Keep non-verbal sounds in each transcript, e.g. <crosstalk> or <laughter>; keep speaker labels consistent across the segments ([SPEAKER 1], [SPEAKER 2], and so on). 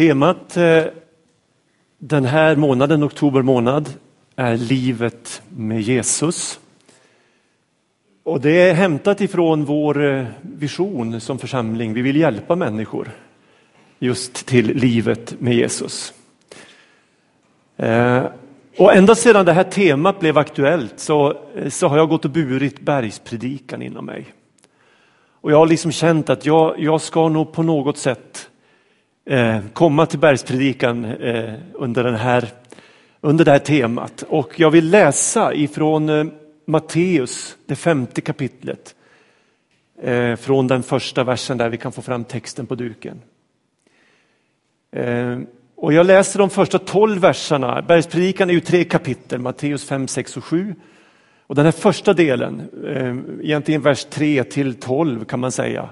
[SPEAKER 1] Temat eh, den här månaden, oktober månad, är livet med Jesus. Och det är hämtat ifrån vår eh, vision som församling. Vi vill hjälpa människor just till livet med Jesus. Eh, och ända sedan det här temat blev aktuellt så, så har jag gått och burit bergspredikan inom mig. Och jag har liksom känt att jag, jag ska nog på något sätt Eh, komma till bergspredikan eh, under, den här, under det här temat. Och jag vill läsa ifrån eh, Matteus, det femte kapitlet. Från den första versen där vi kan få fram texten på duken. Och jag läser de första tolv verserna. Bergspredikan är ju tre kapitel, Matteus 5, 6 och 7. Och den här första delen, egentligen vers 3 till 12 kan man säga,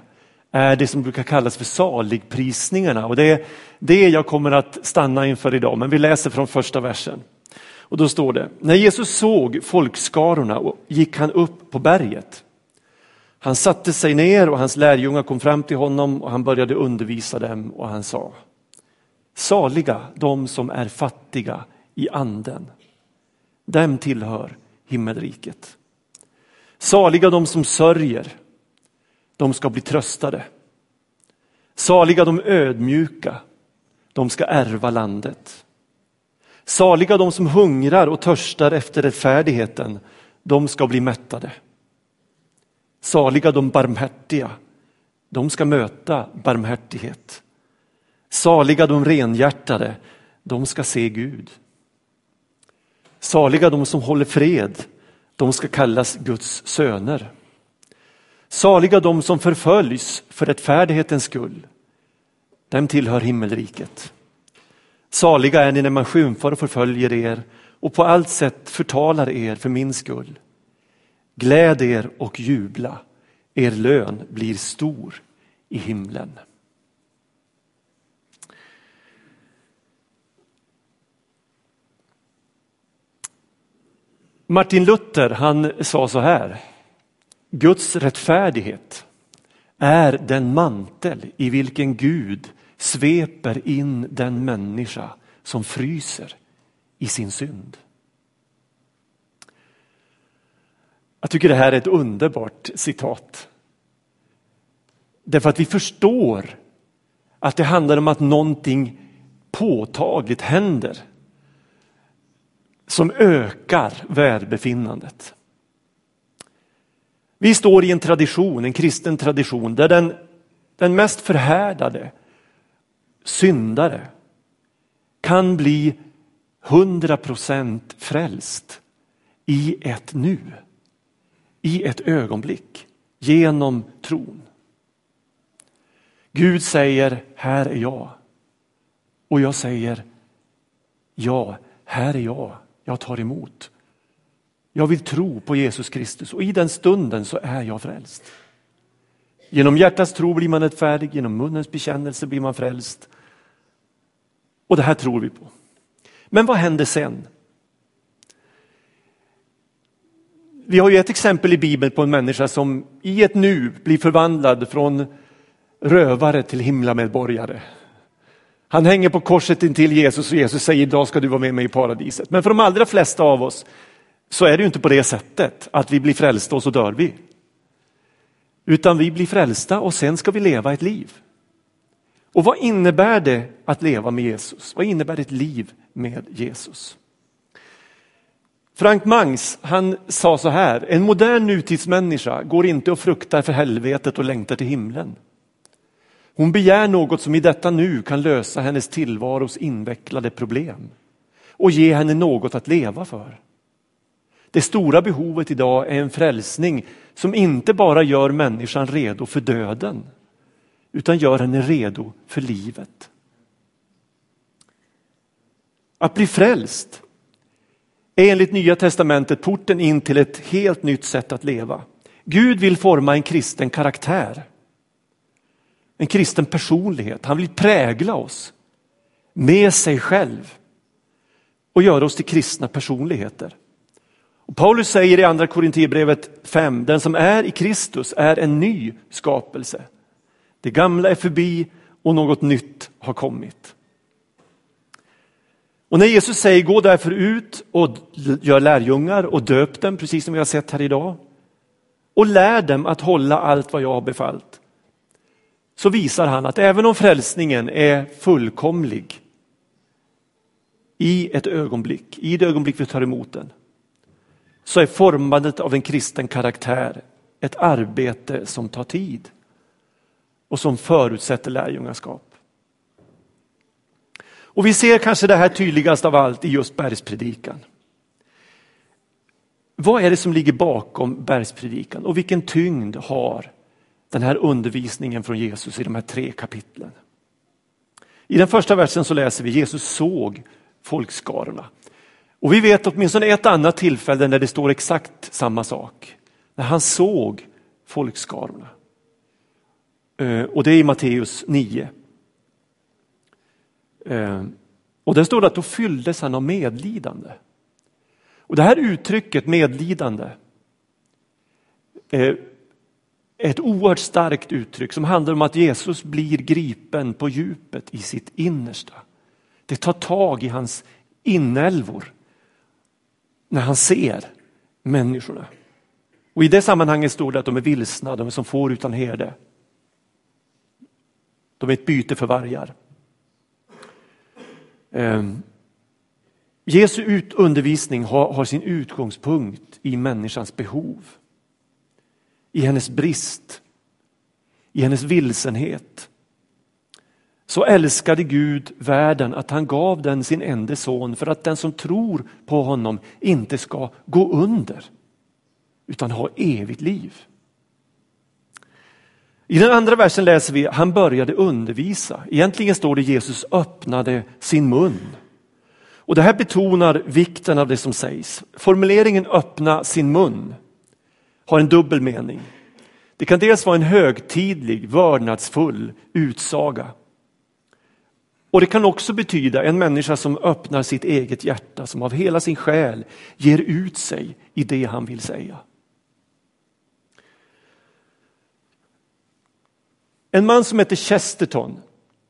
[SPEAKER 1] är det som brukar kallas för saligprisningarna. Och det är det jag kommer att stanna inför idag, men vi läser från första versen. Och då står det, när Jesus såg folkskarorna gick han upp på berget. Han satte sig ner och hans lärjungar kom fram till honom och han började undervisa dem och han sa, saliga de som är fattiga i anden, dem tillhör himmelriket. Saliga de som sörjer, de ska bli tröstade. Saliga de ödmjuka, de ska ärva landet. Saliga de som hungrar och törstar efter rättfärdigheten, de ska bli mättade. Saliga de barmhärtiga, de ska möta barmhärtighet. Saliga de renhjärtade, de ska se Gud. Saliga de som håller fred, de ska kallas Guds söner. Saliga de som förföljs för rättfärdighetens skull, dem tillhör himmelriket. Saliga är ni när man skymfar och förföljer er och på allt sätt förtalar er för min skull. Gläd er och jubla, er lön blir stor i himlen. Martin Luther han sa så här. Guds rättfärdighet är den mantel i vilken Gud sveper in den människa som fryser i sin synd. Jag tycker det här är ett underbart citat. Därför att vi förstår att det handlar om att någonting påtagligt händer som ökar välbefinnandet. Vi står i en tradition, en kristen tradition, där den, den mest förhärdade syndare kan bli hundra procent frälst i ett nu, i ett ögonblick, genom tron. Gud säger, här är jag. Och jag säger, ja, här är jag, jag tar emot. Jag vill tro på Jesus Kristus och i den stunden så är jag frälst. Genom hjärtats tro blir man rättfärdig, genom munnens bekännelse blir man frälst. Och det här tror vi på. Men vad händer sen? Vi har ju ett exempel i Bibeln på en människa som i ett nu blir förvandlad från rövare till himlamedborgare. Han hänger på korset intill Jesus och Jesus säger idag ska du vara med mig i paradiset. Men för de allra flesta av oss så är det ju inte på det sättet att vi blir frälsta och så dör vi. Utan vi blir frälsta och sen ska vi leva ett liv. Och vad innebär det att leva med Jesus? Vad innebär ett liv med Jesus? Frank Mangs han sa så här, en modern nutidsmänniska går inte och fruktar för helvetet och längtar till himlen. Hon begär något som i detta nu kan lösa hennes tillvaros invecklade problem och ge henne något att leva för. Det stora behovet idag är en frälsning som inte bara gör människan redo för döden utan gör henne redo för livet. Att bli frälst är enligt Nya testamentet porten in till ett helt nytt sätt att leva. Gud vill forma en kristen karaktär. En kristen personlighet. Han vill prägla oss med sig själv och göra oss till kristna personligheter. Paulus säger i andra Korinthierbrevet 5, den som är i Kristus är en ny skapelse. Det gamla är förbi och något nytt har kommit. Och när Jesus säger gå därför ut och gör lärjungar och döp dem, precis som vi har sett här idag, och lär dem att hålla allt vad jag har befallt, så visar han att även om frälsningen är fullkomlig i ett ögonblick, i det ögonblick vi tar emot den, så är formandet av en kristen karaktär ett arbete som tar tid och som förutsätter lärjungaskap. Och vi ser kanske det här tydligast av allt i just bergspredikan. Vad är det som ligger bakom bergspredikan och vilken tyngd har den här undervisningen från Jesus i de här tre kapitlen? I den första versen så läser vi Jesus såg folkskarorna. Och vi vet åtminstone ett annat tillfälle när det står exakt samma sak. När han såg folkskarorna. Eh, och det är i Matteus 9. Eh, och där står det att då fylldes han av medlidande. Och det här uttrycket medlidande eh, är ett oerhört starkt uttryck som handlar om att Jesus blir gripen på djupet i sitt innersta. Det tar tag i hans inälvor när han ser människorna. Och i det sammanhanget står det att de är vilsna, de är som får utan herde. De är ett byte för vargar. Ehm, Jesu undervisning har, har sin utgångspunkt i människans behov. I hennes brist, i hennes vilsenhet. Så älskade Gud världen att han gav den sin enda son för att den som tror på honom inte ska gå under utan ha evigt liv. I den andra versen läser vi, han började undervisa. Egentligen står det Jesus öppnade sin mun. Och det här betonar vikten av det som sägs. Formuleringen öppna sin mun har en dubbel mening. Det kan dels vara en högtidlig, vördnadsfull utsaga. Och det kan också betyda en människa som öppnar sitt eget hjärta, som av hela sin själ ger ut sig i det han vill säga. En man som heter Chesterton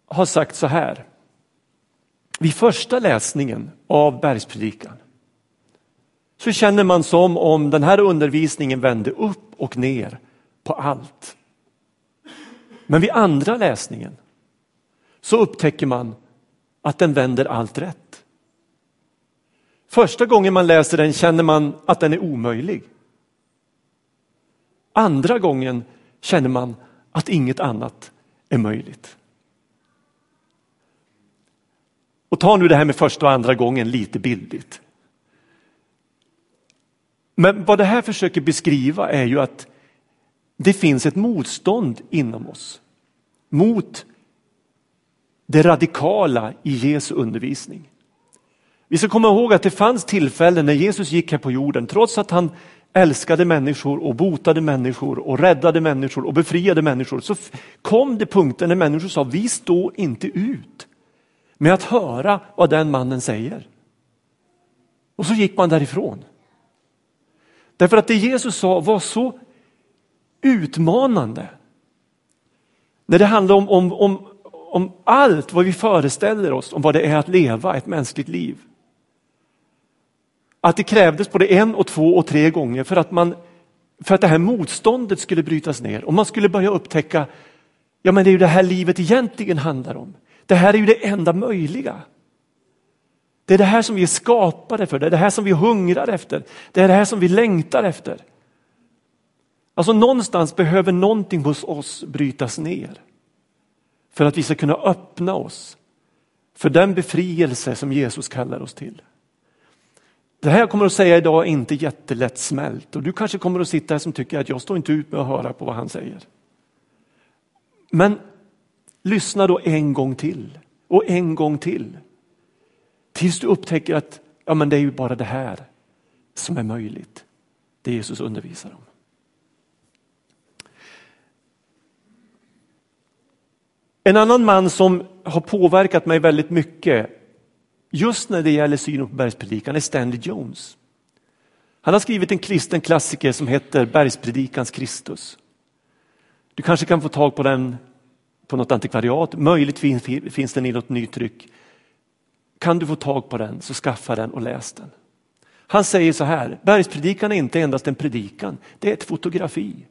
[SPEAKER 1] har sagt så här. Vid första läsningen av bergspredikan så känner man som om den här undervisningen vände upp och ner på allt. Men vid andra läsningen så upptäcker man att den vänder allt rätt. Första gången man läser den känner man att den är omöjlig. Andra gången känner man att inget annat är möjligt. Och ta nu det här med första och andra gången lite bildligt. Men vad det här försöker beskriva är ju att det finns ett motstånd inom oss mot det radikala i Jesu undervisning. Vi ska komma ihåg att det fanns tillfällen när Jesus gick här på jorden, trots att han älskade människor och botade människor och räddade människor och befriade människor, så kom det punkter när människor sa, vi står inte ut med att höra vad den mannen säger. Och så gick man därifrån. Därför att det Jesus sa var så utmanande. När det handlade om, om, om, om allt vad vi föreställer oss om vad det är att leva ett mänskligt liv. Att det krävdes både en och två och tre gånger för att, man, för att det här motståndet skulle brytas ner och man skulle börja upptäcka, ja men det är ju det här livet egentligen handlar om. Det här är ju det enda möjliga. Det är det här som vi är skapade för, det är det här som vi hungrar efter, det är det här som vi längtar efter. Alltså någonstans behöver någonting hos oss brytas ner för att vi ska kunna öppna oss för den befrielse som Jesus kallar oss till. Det här jag kommer att säga idag är inte jättelätt smält och du kanske kommer att sitta här som tycker att jag står inte ut med att höra på vad han säger. Men lyssna då en gång till och en gång till. Tills du upptäcker att ja, men det är ju bara det här som är möjligt. Det Jesus undervisar om. En annan man som har påverkat mig väldigt mycket just när det gäller synen på bergspredikan är Stanley Jones. Han har skrivit en kristen klassiker som heter Bergspredikans Kristus. Du kanske kan få tag på den på något antikvariat, möjligtvis finns den i något nytryck. kan du få tag på den så skaffa den och läs den. Han säger så här, bergspredikan är inte endast en predikan, det är ett fotografi,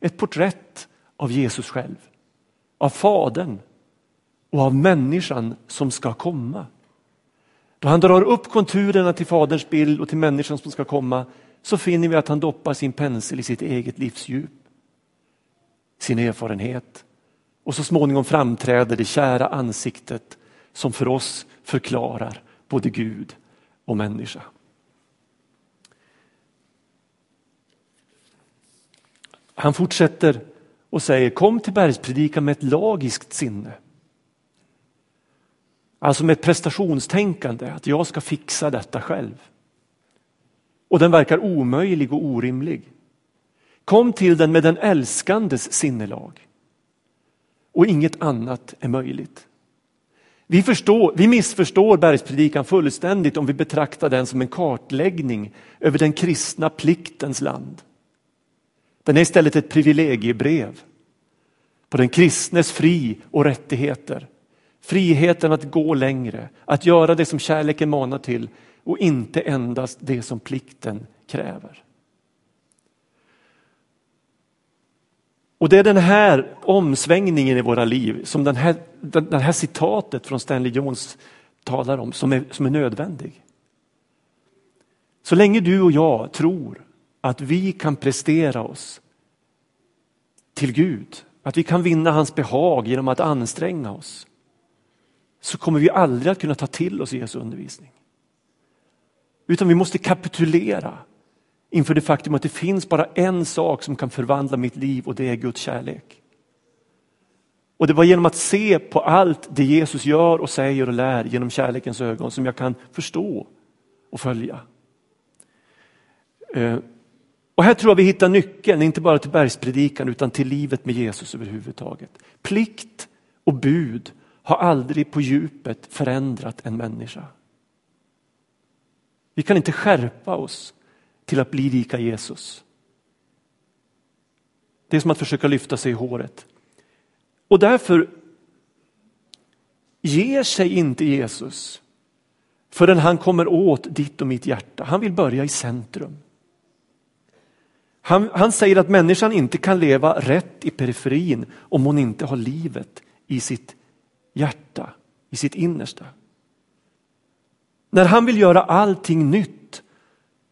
[SPEAKER 1] ett porträtt av Jesus själv, av Fadern och av människan som ska komma. Då han drar upp konturerna till Faderns bild och till människan som ska komma så finner vi att han doppar sin pensel i sitt eget livsdjup, sin erfarenhet och så småningom framträder det kära ansiktet som för oss förklarar både Gud och människa. Han fortsätter och säger kom till bergspredikan med ett lagiskt sinne. Alltså med ett prestationstänkande, att jag ska fixa detta själv. Och den verkar omöjlig och orimlig. Kom till den med den älskandes sinnelag. Och inget annat är möjligt. Vi, förstår, vi missförstår bergspredikan fullständigt om vi betraktar den som en kartläggning över den kristna pliktens land. Den är istället ett privilegiebrev på den kristnes fri och rättigheter. Friheten att gå längre, att göra det som kärleken manar till och inte endast det som plikten kräver. Och det är den här omsvängningen i våra liv som den här, den här citatet från Stanley Jones talar om som är, som är nödvändig. Så länge du och jag tror att vi kan prestera oss till Gud, att vi kan vinna hans behag genom att anstränga oss, så kommer vi aldrig att kunna ta till oss Jesu undervisning. Utan vi måste kapitulera inför det faktum att det finns bara en sak som kan förvandla mitt liv och det är Guds kärlek. Och det var genom att se på allt det Jesus gör och säger och lär genom kärlekens ögon som jag kan förstå och följa. Eh, och här tror jag vi hittar nyckeln, inte bara till bergspredikan utan till livet med Jesus överhuvudtaget. Plikt och bud har aldrig på djupet förändrat en människa. Vi kan inte skärpa oss till att bli lika Jesus. Det är som att försöka lyfta sig i håret. Och därför ger sig inte Jesus förrän han kommer åt ditt och mitt hjärta. Han vill börja i centrum. Han, han säger att människan inte kan leva rätt i periferin om hon inte har livet i sitt hjärta, i sitt innersta. När han vill göra allting nytt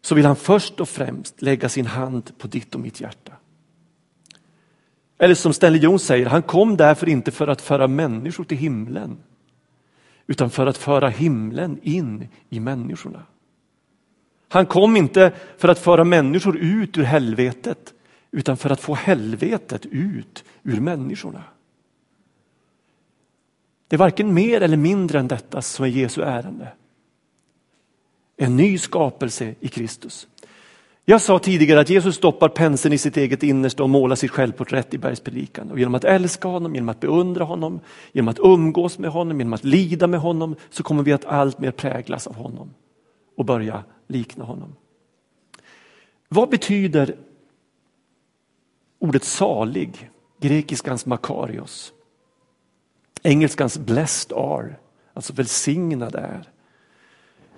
[SPEAKER 1] så vill han först och främst lägga sin hand på ditt och mitt hjärta. Eller som Stanley Jones säger, han kom därför inte för att föra människor till himlen utan för att föra himlen in i människorna. Han kom inte för att föra människor ut ur helvetet utan för att få helvetet ut ur människorna. Det är varken mer eller mindre än detta som är Jesu ärende. En ny skapelse i Kristus. Jag sa tidigare att Jesus stoppar penseln i sitt eget innersta och målar sitt självporträtt i bergspredikan. Och genom att älska honom, genom att beundra honom, genom att umgås med honom, genom att lida med honom så kommer vi att allt mer präglas av honom och börja likna honom. Vad betyder ordet salig, grekiskans makarios, engelskans blessed are, alltså välsignad är.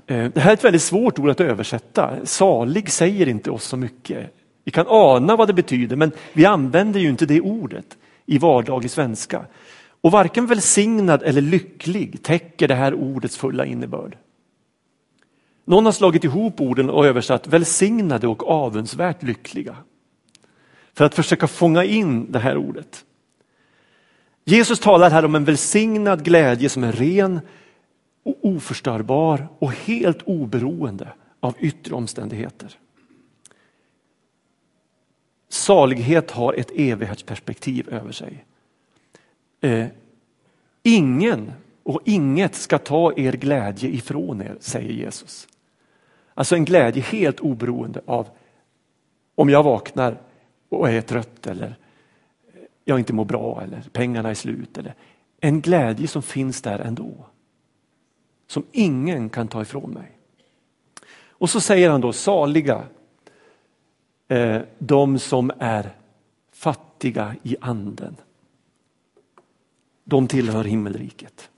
[SPEAKER 1] Eh, det här är ett väldigt svårt ord att översätta. Salig säger inte oss så mycket. Vi kan ana vad det betyder men vi använder ju inte det ordet i vardaglig svenska. Och varken välsignad eller lycklig täcker det här ordets fulla innebörd. Någon har slagit ihop orden och översatt välsignade och avundsvärt lyckliga. För att försöka fånga in det här ordet. Jesus talar här om en välsignad glädje som är ren och oförstörbar och helt oberoende av yttre omständigheter. Salighet har ett evighetsperspektiv över sig. Eh, ingen och inget ska ta er glädje ifrån er, säger Jesus. Alltså en glädje helt oberoende av om jag vaknar och är trött eller jag inte mår bra eller pengarna är slut. Eller, en glädje som finns där ändå. Som ingen kan ta ifrån mig. Och så säger han då saliga eh, de som är fattiga i anden. De tillhör himmelriket.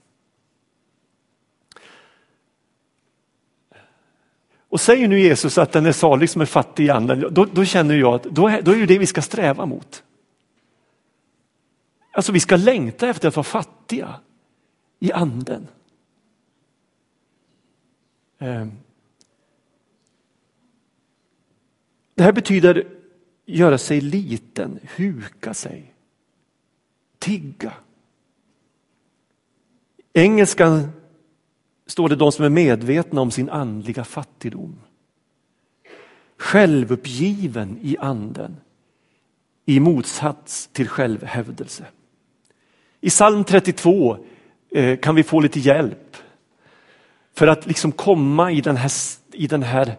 [SPEAKER 1] Och säger nu Jesus att den är salig som är fattig i anden, då, då känner jag att då är, då är det det vi ska sträva mot. Alltså vi ska längta efter att vara fattiga i anden. Ehm. Det här betyder göra sig liten, huka sig, tigga. Engelskan står det de som är medvetna om sin andliga fattigdom. Självuppgiven i anden i motsats till självhävdelse. I psalm 32 eh, kan vi få lite hjälp för att liksom komma i den, här, i den här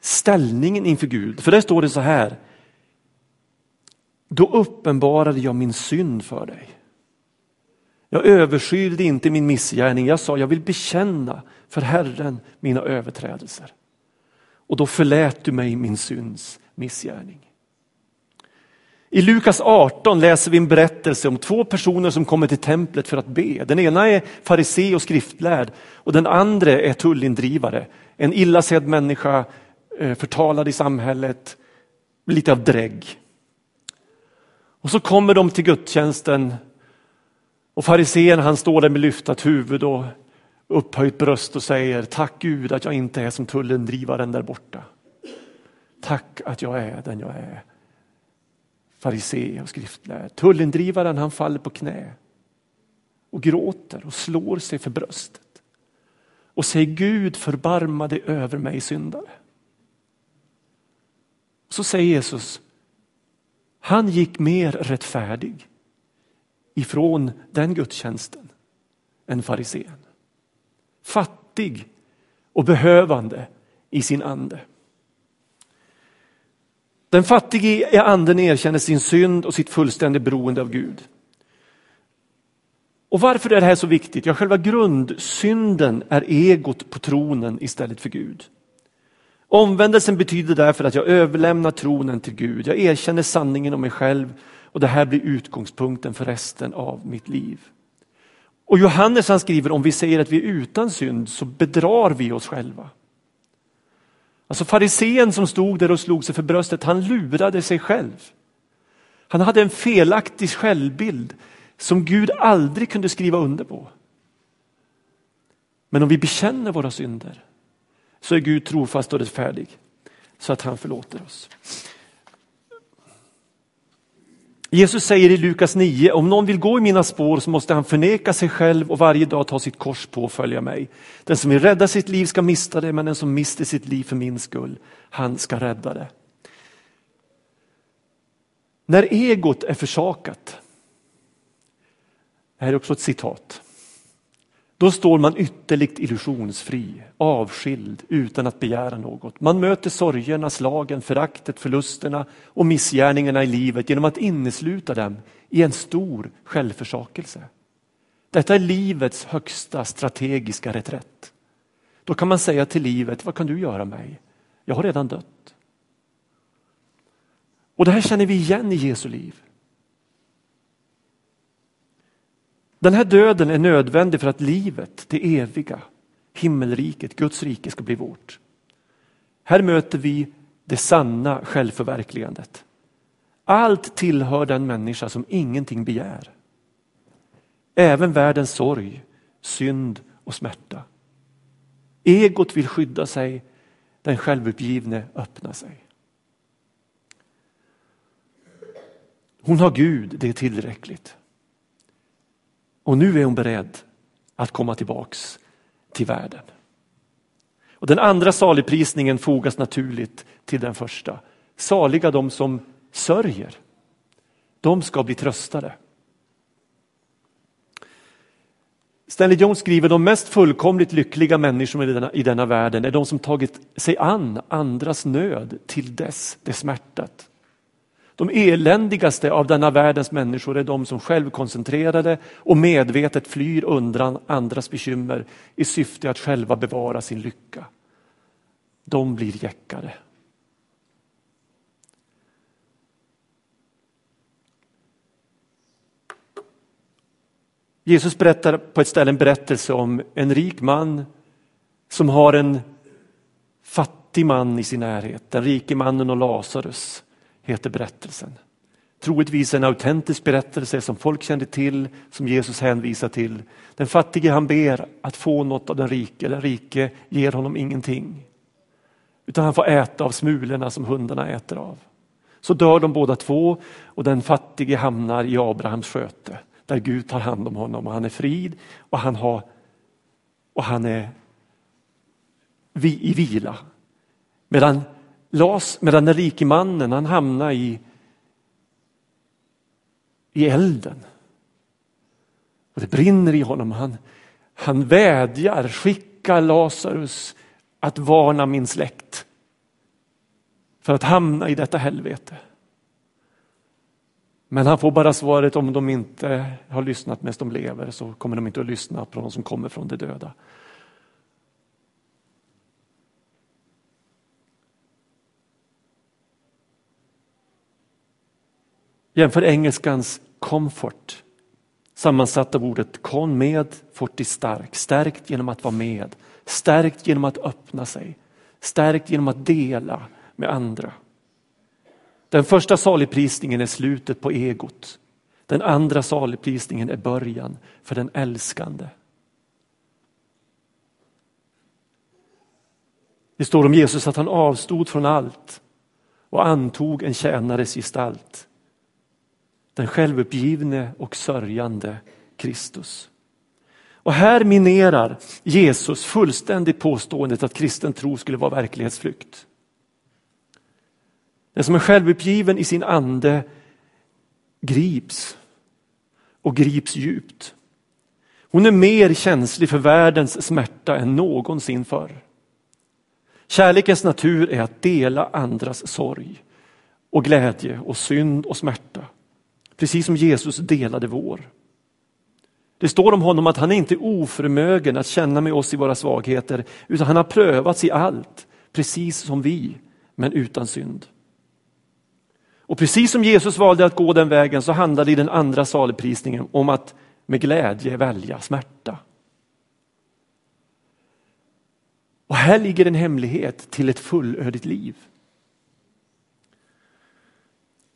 [SPEAKER 1] ställningen inför Gud. För där står det så här. Då uppenbarade jag min synd för dig. Jag överskylde inte min missgärning. Jag sa jag vill bekänna för Herren mina överträdelser. Och då förlät du mig min syns missgärning. I Lukas 18 läser vi en berättelse om två personer som kommer till templet för att be. Den ena är farisé och skriftlärd och den andra är tullindrivare. En illa sedd människa, eh, förtalad i samhället, lite av drägg. Och så kommer de till gudstjänsten och farisén han står där med lyftat huvud och upphöjt bröst och säger tack Gud att jag inte är som tullindrivaren där borta. Tack att jag är den jag är farisé och skriftlärd. Tullindrivaren han faller på knä och gråter och slår sig för bröstet och säger Gud förbarma dig över mig syndare. Så säger Jesus, han gick mer rättfärdig ifrån den gudstjänsten än farisén. Fattig och behövande i sin ande. Den fattige i anden erkänner sin synd och sitt fullständiga beroende av Gud. Och varför är det här så viktigt? Ja, själva grundsynden är egot på tronen istället för Gud. Omvändelsen betyder därför att jag överlämnar tronen till Gud. Jag erkänner sanningen om mig själv och det här blir utgångspunkten för resten av mitt liv. Och Johannes han skriver om vi säger att vi är utan synd så bedrar vi oss själva. Alltså farisén som stod där och slog sig för bröstet, han lurade sig själv. Han hade en felaktig självbild som Gud aldrig kunde skriva under på. Men om vi bekänner våra synder så är Gud trofast och rättfärdig så att han förlåter oss. Jesus säger i Lukas 9, om någon vill gå i mina spår så måste han förneka sig själv och varje dag ta sitt kors på och följa mig. Den som vill rädda sitt liv ska mista det, men den som mister sitt liv för min skull, han ska rädda det. När egot är försakat, det här är också ett citat, då står man ytterligt illusionsfri, avskild, utan att begära något. Man möter sorgerna, slagen, föraktet, förlusterna och missgärningarna i livet genom att innesluta dem i en stor självförsakelse. Detta är livets högsta strategiska reträtt. Då kan man säga till livet, vad kan du göra mig? Jag har redan dött. Och det här känner vi igen i Jesu liv. Den här döden är nödvändig för att livet, det eviga, himmelriket, Guds rike ska bli vårt. Här möter vi det sanna självförverkligandet. Allt tillhör den människa som ingenting begär. Även världens sorg, synd och smärta. Egot vill skydda sig, den självuppgivne öppnar sig. Hon har Gud, det är tillräckligt. Och nu är hon beredd att komma tillbaks till världen. Och den andra saligprisningen fogas naturligt till den första. Saliga de som sörjer. De ska bli tröstade. Stanley Jones skriver de mest fullkomligt lyckliga människorna i denna, i denna världen är de som tagit sig an andras nöd till dess det smärtat. De eländigaste av denna världens människor är de som självkoncentrerade och medvetet flyr undan andras bekymmer i syfte att själva bevara sin lycka. De blir jäckade. Jesus berättar på ett ställe en berättelse om en rik man som har en fattig man i sin närhet. Den rike mannen och Lazarus heter berättelsen. Troligtvis en autentisk berättelse som folk kände till, som Jesus hänvisar till. Den fattige han ber att få något av den rike, den rike ger honom ingenting. Utan han får äta av smulorna som hundarna äter av. Så dör de båda två och den fattige hamnar i Abrahams sköte där Gud tar hand om honom och han är frid och han, har, och han är i vila. Medan, Las, medan den rike mannen han hamnar i, i elden. Och det brinner i honom. Han, han vädjar, skicka Lazarus att varna min släkt för att hamna i detta helvete. Men han får bara svaret om de inte har lyssnat medan de lever så kommer de inte att lyssna på de som kommer från de döda. Jämför engelskans comfort sammansatt av ordet kon med, forti, stark, stärkt genom att vara med, stärkt genom att öppna sig, stärkt genom att dela med andra. Den första saligprisningen är slutet på egot. Den andra saligprisningen är början för den älskande. Det står om Jesus att han avstod från allt och antog en tjänares gestalt. Den självuppgivne och sörjande Kristus. Och här minerar Jesus fullständigt påståendet att kristen tro skulle vara verklighetsflykt. Den som är självuppgiven i sin ande grips och grips djupt. Hon är mer känslig för världens smärta än någonsin förr. Kärlekens natur är att dela andras sorg och glädje och synd och smärta. Precis som Jesus delade vår. Det står om honom att han är inte oförmögen att känna med oss i våra svagheter utan han har prövats i allt, precis som vi, men utan synd. Och precis som Jesus valde att gå den vägen så handlade i den andra saligprisningen om att med glädje välja smärta. Och här ligger en hemlighet till ett fullödigt liv.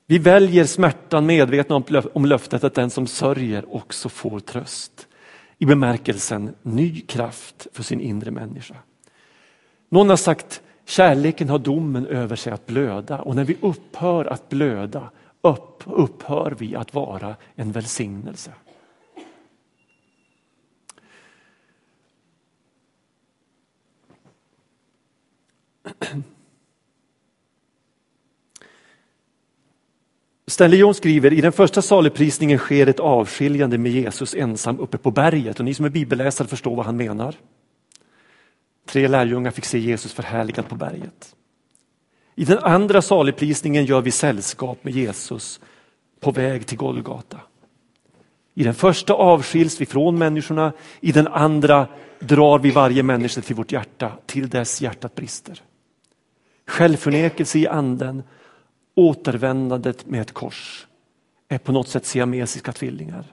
[SPEAKER 1] Vi väljer smärtan medvetna om löftet att den som sörjer också får tröst. I bemärkelsen ny kraft för sin inre människa. Någon har sagt Kärleken har domen över sig att blöda och när vi upphör att blöda upp, upphör vi att vara en välsignelse. <clears throat> Stanley Jones skriver, i den första saligprisningen sker ett avskiljande med Jesus ensam uppe på berget och ni som är bibelläsare förstår vad han menar. Tre lärjungar fick se Jesus förhärligad på berget. I den andra saligprisningen gör vi sällskap med Jesus på väg till Golgata. I den första avskiljs vi från människorna, i den andra drar vi varje människa till vårt hjärta till dess hjärtat brister. Självförnekelse i anden, återvändandet med ett kors är på något sätt siamesiska tvillingar.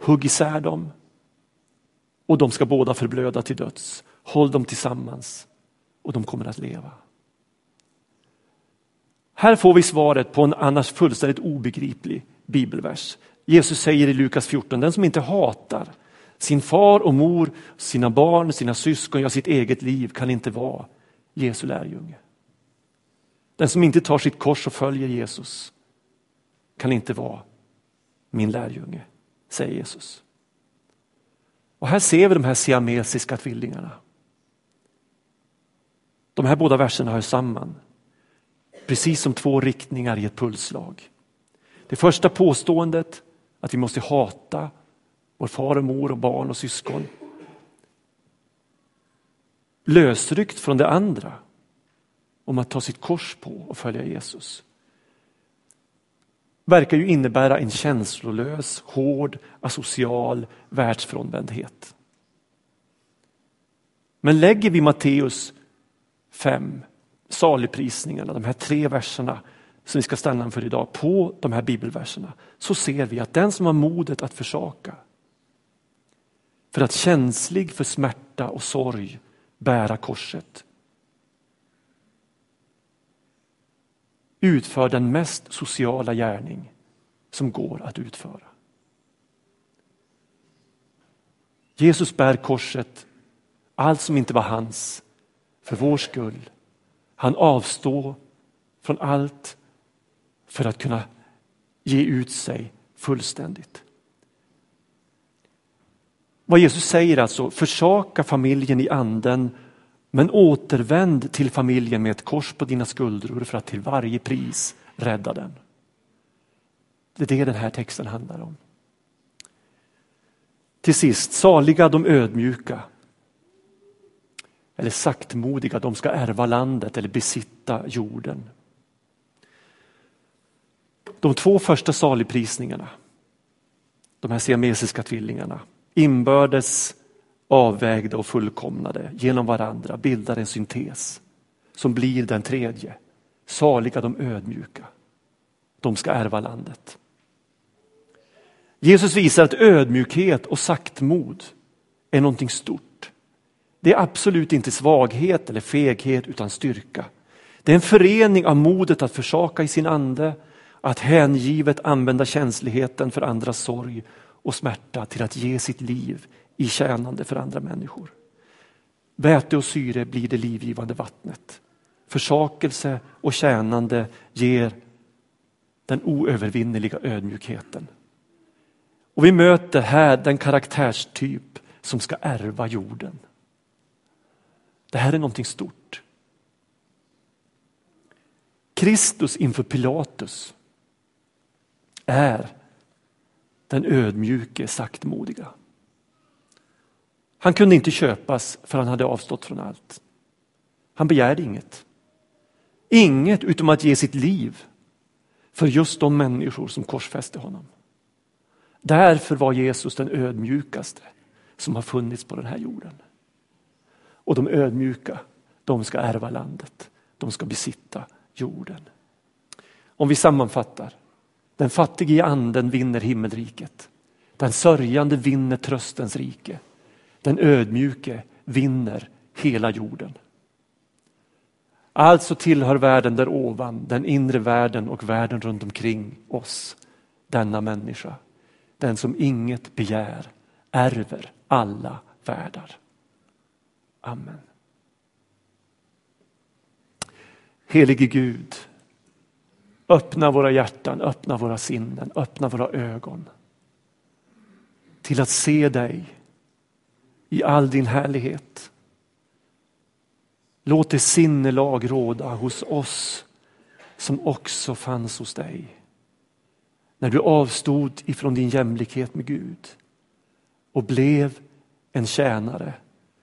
[SPEAKER 1] Hugg isär dem och de ska båda förblöda till döds. Håll dem tillsammans och de kommer att leva. Här får vi svaret på en annars fullständigt obegriplig bibelvers. Jesus säger i Lukas 14, den som inte hatar sin far och mor, sina barn, sina syskon, ja sitt eget liv kan inte vara Jesu lärjunge. Den som inte tar sitt kors och följer Jesus kan inte vara min lärjunge, säger Jesus. Och här ser vi de här siamesiska tvillingarna. De här båda verserna hör samman. Precis som två riktningar i ett pulsslag. Det första påståendet att vi måste hata vår far och mor och barn och syskon. Lösryckt från det andra om att ta sitt kors på och följa Jesus. Verkar ju innebära en känslolös, hård, asocial världsfrånvändhet. Men lägger vi Matteus 5, saligprisningarna, de här tre verserna som vi ska stanna för idag, på de här bibelverserna så ser vi att den som har modet att försaka för att känslig för smärta och sorg bära korset utför den mest sociala gärning som går att utföra. Jesus bär korset, allt som inte var hans, för vår skull. Han avstår från allt för att kunna ge ut sig fullständigt. Vad Jesus säger alltså, försaka familjen i anden men återvänd till familjen med ett kors på dina skuldror för att till varje pris rädda den. Det är det den här texten handlar om. Till sist, saliga de ödmjuka. Eller saktmodiga, de ska ärva landet eller besitta jorden. De två första saligprisningarna, de här siamesiska tvillingarna, inbördes avvägda och fullkomnade genom varandra bildar en syntes som blir den tredje. Saliga de ödmjuka. De ska ärva landet. Jesus visar att ödmjukhet och saktmod är någonting stort. Det är absolut inte svaghet eller feghet utan styrka. Det är en förening av modet att försaka i sin ande, att hängivet använda känsligheten för andras sorg och smärta till att ge sitt liv i tjänande för andra människor. Väte och syre blir det livgivande vattnet. Försakelse och tjänande ger den oövervinneliga ödmjukheten. Och vi möter här den karaktärstyp som ska ärva jorden. Det här är någonting stort. Kristus inför Pilatus är den ödmjuke saktmodiga. Han kunde inte köpas för han hade avstått från allt. Han begärde inget. Inget utom att ge sitt liv för just de människor som korsfäste honom. Därför var Jesus den ödmjukaste som har funnits på den här jorden. Och de ödmjuka, de ska ärva landet. De ska besitta jorden. Om vi sammanfattar. Den fattige i anden vinner himmelriket. Den sörjande vinner tröstens rike. Den ödmjuke vinner hela jorden. Alltså tillhör världen där ovan, den inre världen och världen runt omkring oss, denna människa. Den som inget begär ärver alla världar. Amen. Helige Gud, öppna våra hjärtan, öppna våra sinnen, öppna våra ögon till att se dig i all din härlighet. Låt det sinnelag råda hos oss som också fanns hos dig. När du avstod ifrån din jämlikhet med Gud och blev en tjänare,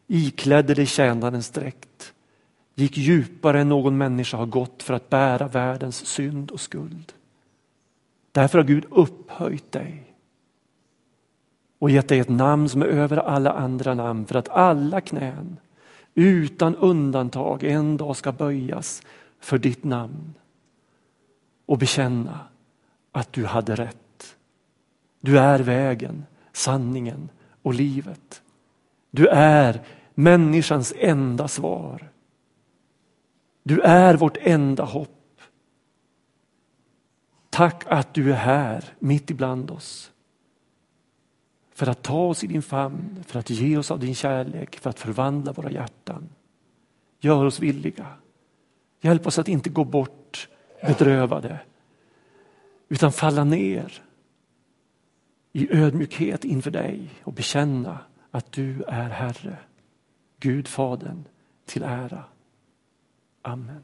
[SPEAKER 1] iklädde dig tjänarens dräkt, gick djupare än någon människa har gått för att bära världens synd och skuld. Därför har Gud upphöjt dig och gett dig ett namn som är över alla andra namn för att alla knän utan undantag en dag ska böjas för ditt namn och bekänna att du hade rätt. Du är vägen, sanningen och livet. Du är människans enda svar. Du är vårt enda hopp. Tack att du är här mitt ibland oss för att ta oss i din famn, för att ge oss av din kärlek, för att förvandla våra hjärtan. Gör oss villiga. Hjälp oss att inte gå bort bedrövade, utan falla ner i ödmjukhet inför dig och bekänna att du är Herre, Gud Fadern till ära. Amen.